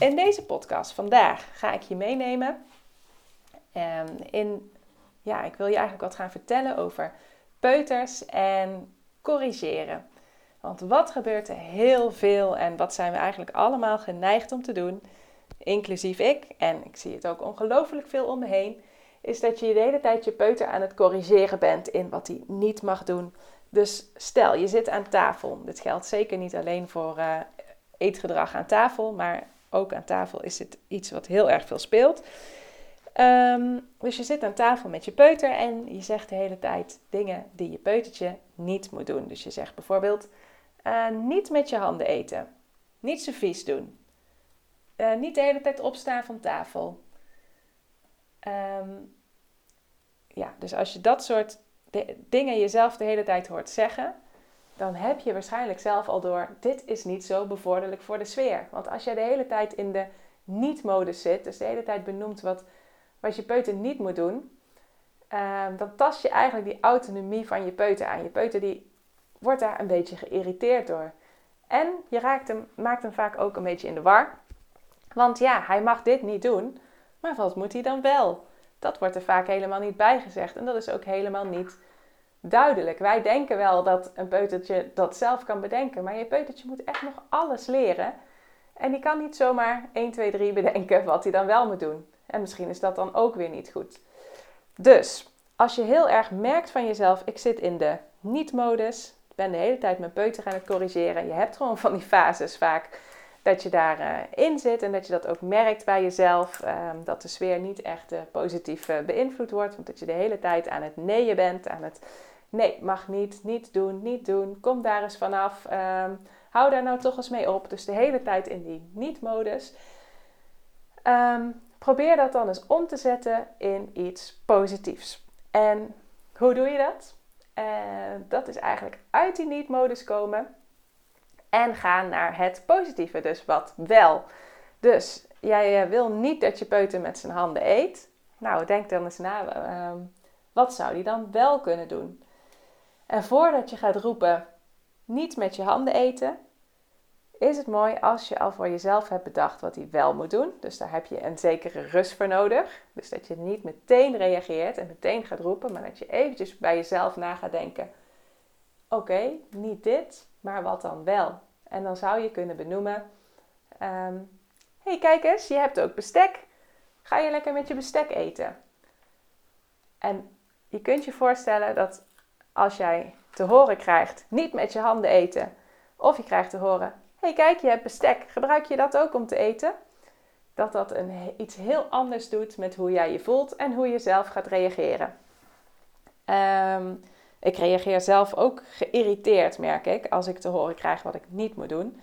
In deze podcast vandaag ga ik je meenemen ehm, in, ja, ik wil je eigenlijk wat gaan vertellen over peuters en corrigeren. Want wat gebeurt er heel veel en wat zijn we eigenlijk allemaal geneigd om te doen, inclusief ik, en ik zie het ook ongelooflijk veel om me heen, is dat je de hele tijd je peuter aan het corrigeren bent in wat hij niet mag doen. Dus stel, je zit aan tafel. Dit geldt zeker niet alleen voor uh, eetgedrag aan tafel, maar ook aan tafel is het iets wat heel erg veel speelt. Ehm, dus je zit aan tafel met je peuter en je zegt de hele tijd dingen die je peutertje niet moet doen. Dus je zegt bijvoorbeeld: uh, niet met je handen eten, niet zo vies doen, uh, niet de hele tijd opstaan van tafel. Um, ja, dus als je dat soort dingen jezelf de hele tijd hoort zeggen, dan heb je waarschijnlijk zelf al door, dit is niet zo bevorderlijk voor de sfeer. Want als jij de hele tijd in de niet-modus zit, dus de hele tijd benoemt wat, wat je peuter niet moet doen, ehm, dan tast je eigenlijk die autonomie van je peuter aan. Je peuter die wordt daar een beetje geïrriteerd door. En je raakt hem, maakt hem vaak ook een beetje in de war. Want ja, hij mag dit niet doen, maar wat moet hij dan wel? Dat wordt er vaak helemaal niet bijgezegd en dat is ook helemaal niet duidelijk. Wij denken wel dat een peutertje dat zelf kan bedenken, maar je peutertje moet echt nog alles leren. En die kan niet zomaar 1, 2, 3 bedenken wat hij dan wel moet doen. En misschien is dat dan ook weer niet goed. Dus als je heel erg merkt van jezelf, ik zit in de niet-modus, ben de hele tijd mijn peuter aan het corrigeren. Je hebt gewoon van die fases vaak dat je daarin in zit en dat je dat ook merkt bij jezelf. Uh, dat de sfeer niet echt uh, positief uh, beïnvloed wordt, want dat je de hele tijd aan het neeën bent, aan het nee, mag niet, niet doen, niet doen, kom daar eens vanaf, um, hou daar nou toch eens mee op. Dus de hele tijd in die niet-modus. Um, probeer dat dan eens om te zetten in iets positiefs. En hoe doe je dat? Uh, dat is eigenlijk uit die niet-modus komen en gaan naar het positieve, dus wat wel. Dus jij wil niet dat je peuter met zijn handen eet. Nou, denk dan eens na, uh, wat zou die dan wel kunnen doen? En voordat je gaat roepen, niet met je handen eten, is het mooi als je al voor jezelf hebt bedacht wat hij wel moet doen. Dus daar heb je een zekere rust voor nodig. Dus dat je niet meteen reageert en meteen gaat roepen, maar dat je eventjes bij jezelf na gaat denken. Oké, niet dit, maar wat dan wel? En dan zou je kunnen benoemen: um, hey, kijk eens, je hebt ook bestek. Ga je lekker met je bestek eten? En je kunt je voorstellen dat als jij te horen krijgt, niet met je handen eten, of je krijgt te horen, hey kijk, je hebt bestek, gebruik je dat ook om te eten? Dat dat een, iets heel anders doet met hoe jij je voelt en hoe je zelf gaat reageren. Um, ik reageer zelf ook geïrriteerd, merk ik, als ik te horen krijg wat ik niet moet doen.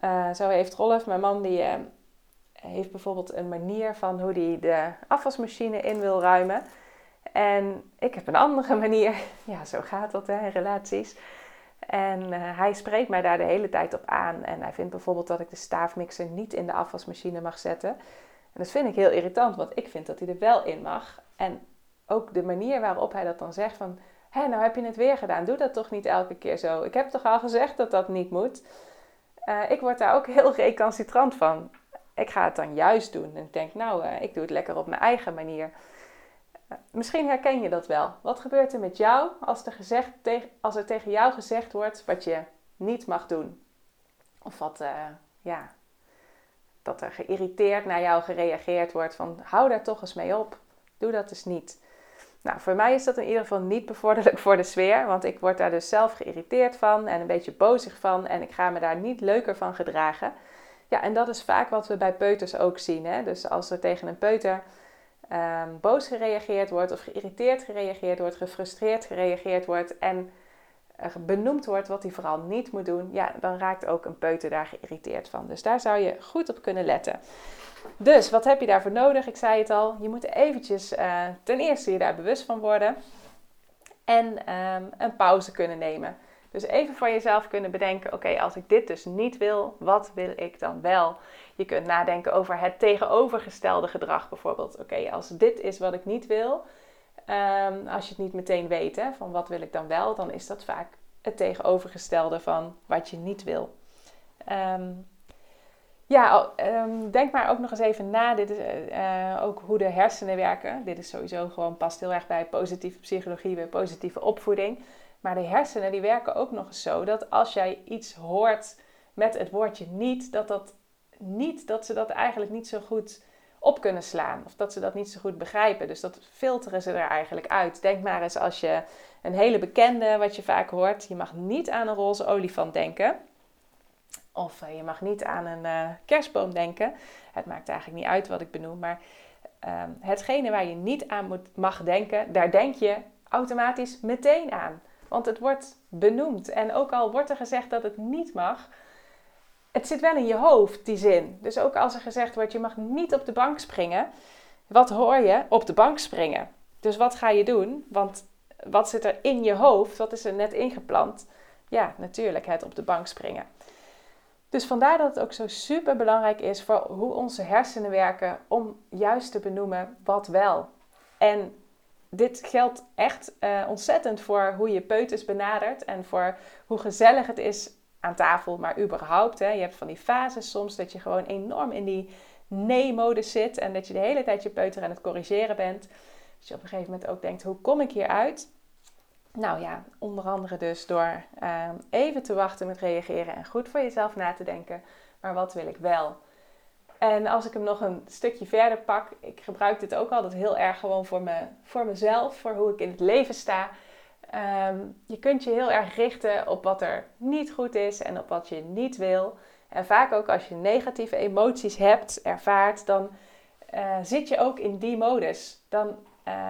Uh, zo heeft Rolf, mijn man, die uh, heeft bijvoorbeeld een manier van hoe hij de afwasmachine in wil ruimen. En ik heb een andere manier. Ja, zo gaat dat hè, in relaties. En uh, hij spreekt mij daar de hele tijd op aan. En hij vindt bijvoorbeeld dat ik de staafmixer niet in de afwasmachine mag zetten. En dat vind ik heel irritant, want ik vind dat hij er wel in mag. En ook de manier waarop hij dat dan zegt van... Hé, nou heb je het weer gedaan. Doe dat toch niet elke keer zo. Ik heb toch al gezegd dat dat niet moet. Uh, ik word daar ook heel recalcitrant van. Ik ga het dan juist doen. En ik denk, nou, uh, ik doe het lekker op mijn eigen manier. Misschien herken je dat wel. Wat gebeurt er met jou als er, gezegd, als er tegen jou gezegd wordt wat je niet mag doen? Of wat, ja, dat er geïrriteerd naar jou gereageerd wordt van, hou daar toch eens mee op. Doe dat dus niet. Nou, voor mij is dat in ieder geval niet bevorderlijk voor de sfeer, want ik word daar dus zelf geïrriteerd van en een beetje bozig van en ik ga me daar niet leuker van gedragen. Ja, en dat is vaak wat we bij peuters ook zien. Hè? Dus als er tegen een peuter um, boos gereageerd wordt of geïrriteerd gereageerd wordt, gefrustreerd gereageerd wordt en benoemd wordt wat hij vooral niet moet doen, ja, dan raakt ook een peuter daar geïrriteerd van. Dus daar zou je goed op kunnen letten. Dus wat heb je daarvoor nodig? Ik zei het al, je moet eventjes uh, ten eerste je daar bewust van worden en ehm, een pauze kunnen nemen. Dus even voor jezelf kunnen bedenken: oké, als ik dit dus niet wil, wat wil ik dan wel? Je kunt nadenken over het tegenovergestelde gedrag bijvoorbeeld. Oké, als dit is wat ik niet wil, ehm, als je het niet meteen weet hè, van wat wil ik dan wel, dan is dat vaak het tegenovergestelde van wat je niet wil. Um, ja, um, denk maar ook nog eens even na. Dit is uh, ook hoe de hersenen werken. Dit is sowieso gewoon past heel erg bij positieve psychologie, bij positieve opvoeding. Maar de hersenen die werken ook nog eens zo dat als jij iets hoort met het woordje niet, dat dat niet, dat ze dat eigenlijk niet zo goed op kunnen slaan. Of dat ze dat niet zo goed begrijpen. Dus dat filteren ze er eigenlijk uit. Denk maar eens als je een hele bekende, wat je vaak hoort, je mag niet aan een roze olifant denken. Of eh, je mag niet aan een uh, kerstboom denken. Het maakt eigenlijk niet uit wat ik benoem. Maar uh, hetgene waar je niet aan moet, mag denken, daar denk je automatisch meteen aan. Want het wordt benoemd. En ook al wordt er gezegd dat het niet mag, het zit wel in je hoofd, die zin. Dus ook als er gezegd wordt, je mag niet op de bank springen. Wat hoor je? Op de bank springen. Dus wat ga je doen? Want wat zit er in je hoofd? Wat is er net ingeplant? Ja, natuurlijk het op de bank springen. Dus vandaar dat het ook zo super belangrijk is voor hoe onze hersenen werken om juist te benoemen wat wel. En dit geldt echt uh, ontzettend voor hoe je peuters benadert en voor hoe gezellig het is aan tafel, maar überhaupt. Hè. Je hebt van die fases soms dat je gewoon enorm in die nee-modus zit en dat je de hele tijd je peuter aan het corrigeren bent. Dat je op een gegeven moment ook denkt, hoe kom ik hier uit? Nou ja, onder andere dus door uh, even te wachten met reageren en goed voor jezelf na te denken. Maar wat wil ik wel? En als ik hem nog een stukje verder pak, ik gebruik dit ook altijd heel erg gewoon voor, me, voor mezelf, voor hoe ik in het leven sta. Ehm, je kunt je heel erg richten op wat er niet goed is en op wat je niet wil. En vaak ook als je negatieve emoties hebt, ervaart, dan uh, zit je ook in die modus. Dan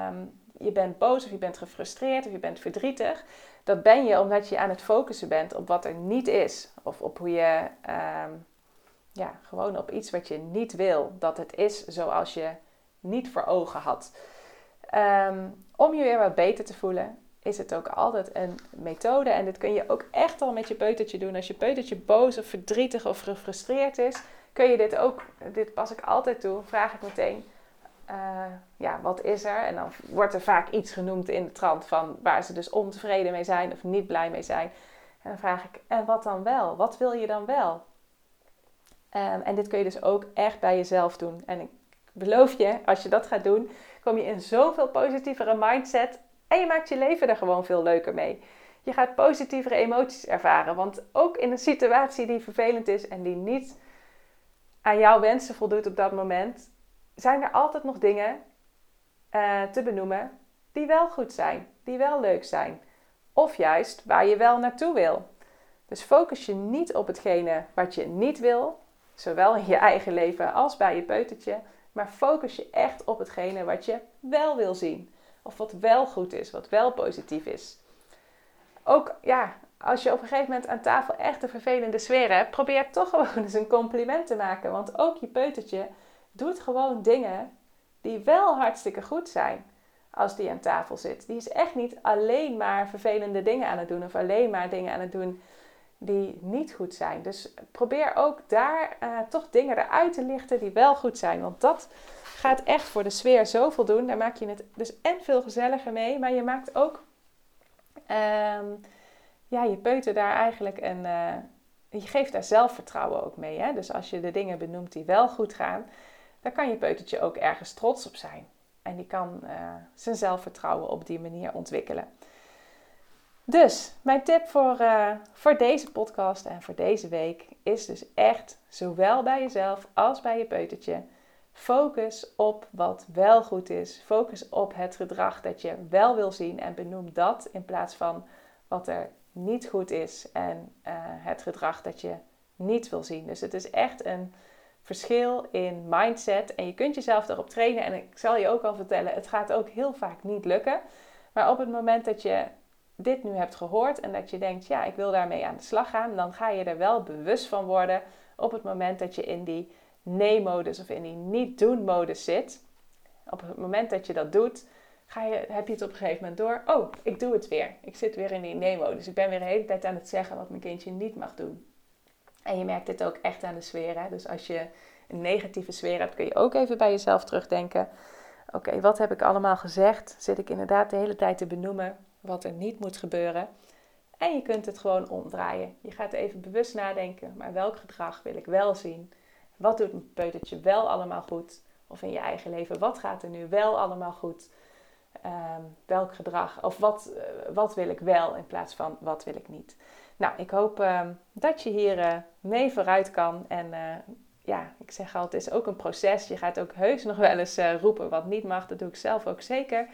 um, je bent boos of je bent gefrustreerd of je bent verdrietig. Dat ben je omdat je aan het focussen bent op wat er niet is. Of op hoe je um, ja, gewoon op iets wat je niet wil. Dat het is zoals je niet voor ogen had. Um, om je weer wat beter te voelen, is het ook altijd een methode. En dit kun je ook echt al met je peutertje doen. Als je peutertje boos of verdrietig of gefrustreerd is, kun je dit ook, dit pas ik altijd toe, vraag ik meteen. Uh, ja, wat is er? En dan wordt er vaak iets genoemd in de trant van waar ze dus ontevreden mee zijn of niet blij mee zijn. En dan vraag ik, en wat dan wel? Wat wil je dan wel? Um, en dit kun je dus ook echt bij jezelf doen. En ik beloof je, als je dat gaat doen, kom je in zoveel positievere mindset en je maakt je leven er gewoon veel leuker mee. Je gaat positievere emoties ervaren. Want ook in een situatie die vervelend is en die niet aan jouw wensen voldoet op dat moment, zijn er altijd nog dingen uh, te benoemen die wel goed zijn, die wel leuk zijn. Of juist waar je wel naartoe wil. Dus focus je niet op hetgene wat je niet wil, zowel in je eigen leven als bij je peutertje, maar focus je echt op hetgene wat je wel wil zien. Of wat wel goed is, wat wel positief is. Ook ja, als je op een gegeven moment aan tafel echt een vervelende sfeer hebt, probeer toch gewoon eens een compliment te maken. Want ook je peutertje doet gewoon dingen die wel hartstikke goed zijn als die aan tafel zit. Die is echt niet alleen maar vervelende dingen aan het doen of alleen maar dingen aan het doen die niet goed zijn. Dus probeer ook daar uh, toch dingen eruit te lichten die wel goed zijn. Want dat gaat echt voor de sfeer zoveel doen. Daar maak je het dus en veel gezelliger mee, maar je maakt ook um, ja, je peuter daar eigenlijk een. Uh, je geeft daar zelfvertrouwen ook mee. Hè? Dus als je de dingen benoemt die wel goed gaan, dan kan je peutertje ook ergens trots op zijn. En die kan uh, zijn zelfvertrouwen op die manier ontwikkelen. Dus mijn tip voor, uh, voor deze podcast en voor deze week is dus echt, zowel bij jezelf als bij je peutertje, focus op wat wel goed is. Focus op het gedrag dat je wel wil zien en benoem dat in plaats van wat er niet goed is en uh, het gedrag dat je niet wil zien. Dus het is echt een verschil in mindset en je kunt jezelf daarop trainen. En ik zal je ook al vertellen, het gaat ook heel vaak niet lukken. Maar op het moment dat je dit nu hebt gehoord en dat je denkt, ja, ik wil daarmee aan de slag gaan, dan ga je er wel bewust van worden op het moment dat je in die nee-modus of in die niet-doen-modus zit. Op het moment dat je dat doet, ga je, heb je het op een gegeven moment door. Oh, ik doe het weer. Ik zit weer in die nee-modus. Ik ben weer de hele tijd aan het zeggen wat mijn kindje niet mag doen. En je merkt dit ook echt aan de sfeer. Hè? Dus als je een negatieve sfeer hebt, kun je ook even bij jezelf terugdenken. Oké, wat heb ik allemaal gezegd? Zit ik inderdaad de hele tijd te benoemen wat er niet moet gebeuren? En je kunt het gewoon omdraaien. Je gaat even bewust nadenken, maar welk gedrag wil ik wel zien? Wat doet mijn peutertje wel allemaal goed? Of in je eigen leven, wat gaat er nu wel allemaal goed? Ehm, welk gedrag, of wat, eh, wat wil ik wel in plaats van wat wil ik niet? Nou, ik hoop ehm, dat je hier uh, mee vooruit kan. En uh, ja, ik zeg altijd, het is ook een proces. Je gaat ook heus nog wel eens roepen wat niet mag. Dat doe ik zelf ook zeker.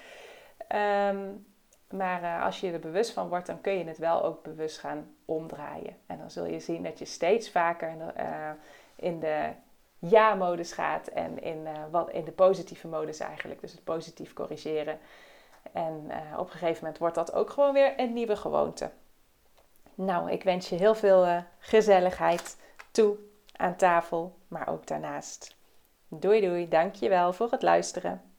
Um, maar als je er bewust van wordt, dan kun je het wel ook bewust gaan omdraaien. En dan zul je zien dat je steeds vaker in de ja-modus gaat en in, wat, in de positieve modus eigenlijk. Dus het positief corrigeren. En op een gegeven moment wordt dat ook gewoon weer een nieuwe gewoonte. Nou, ik wens je heel veel uh, gezelligheid toe aan tafel, maar ook daarnaast. Doei doei, dankjewel voor het luisteren.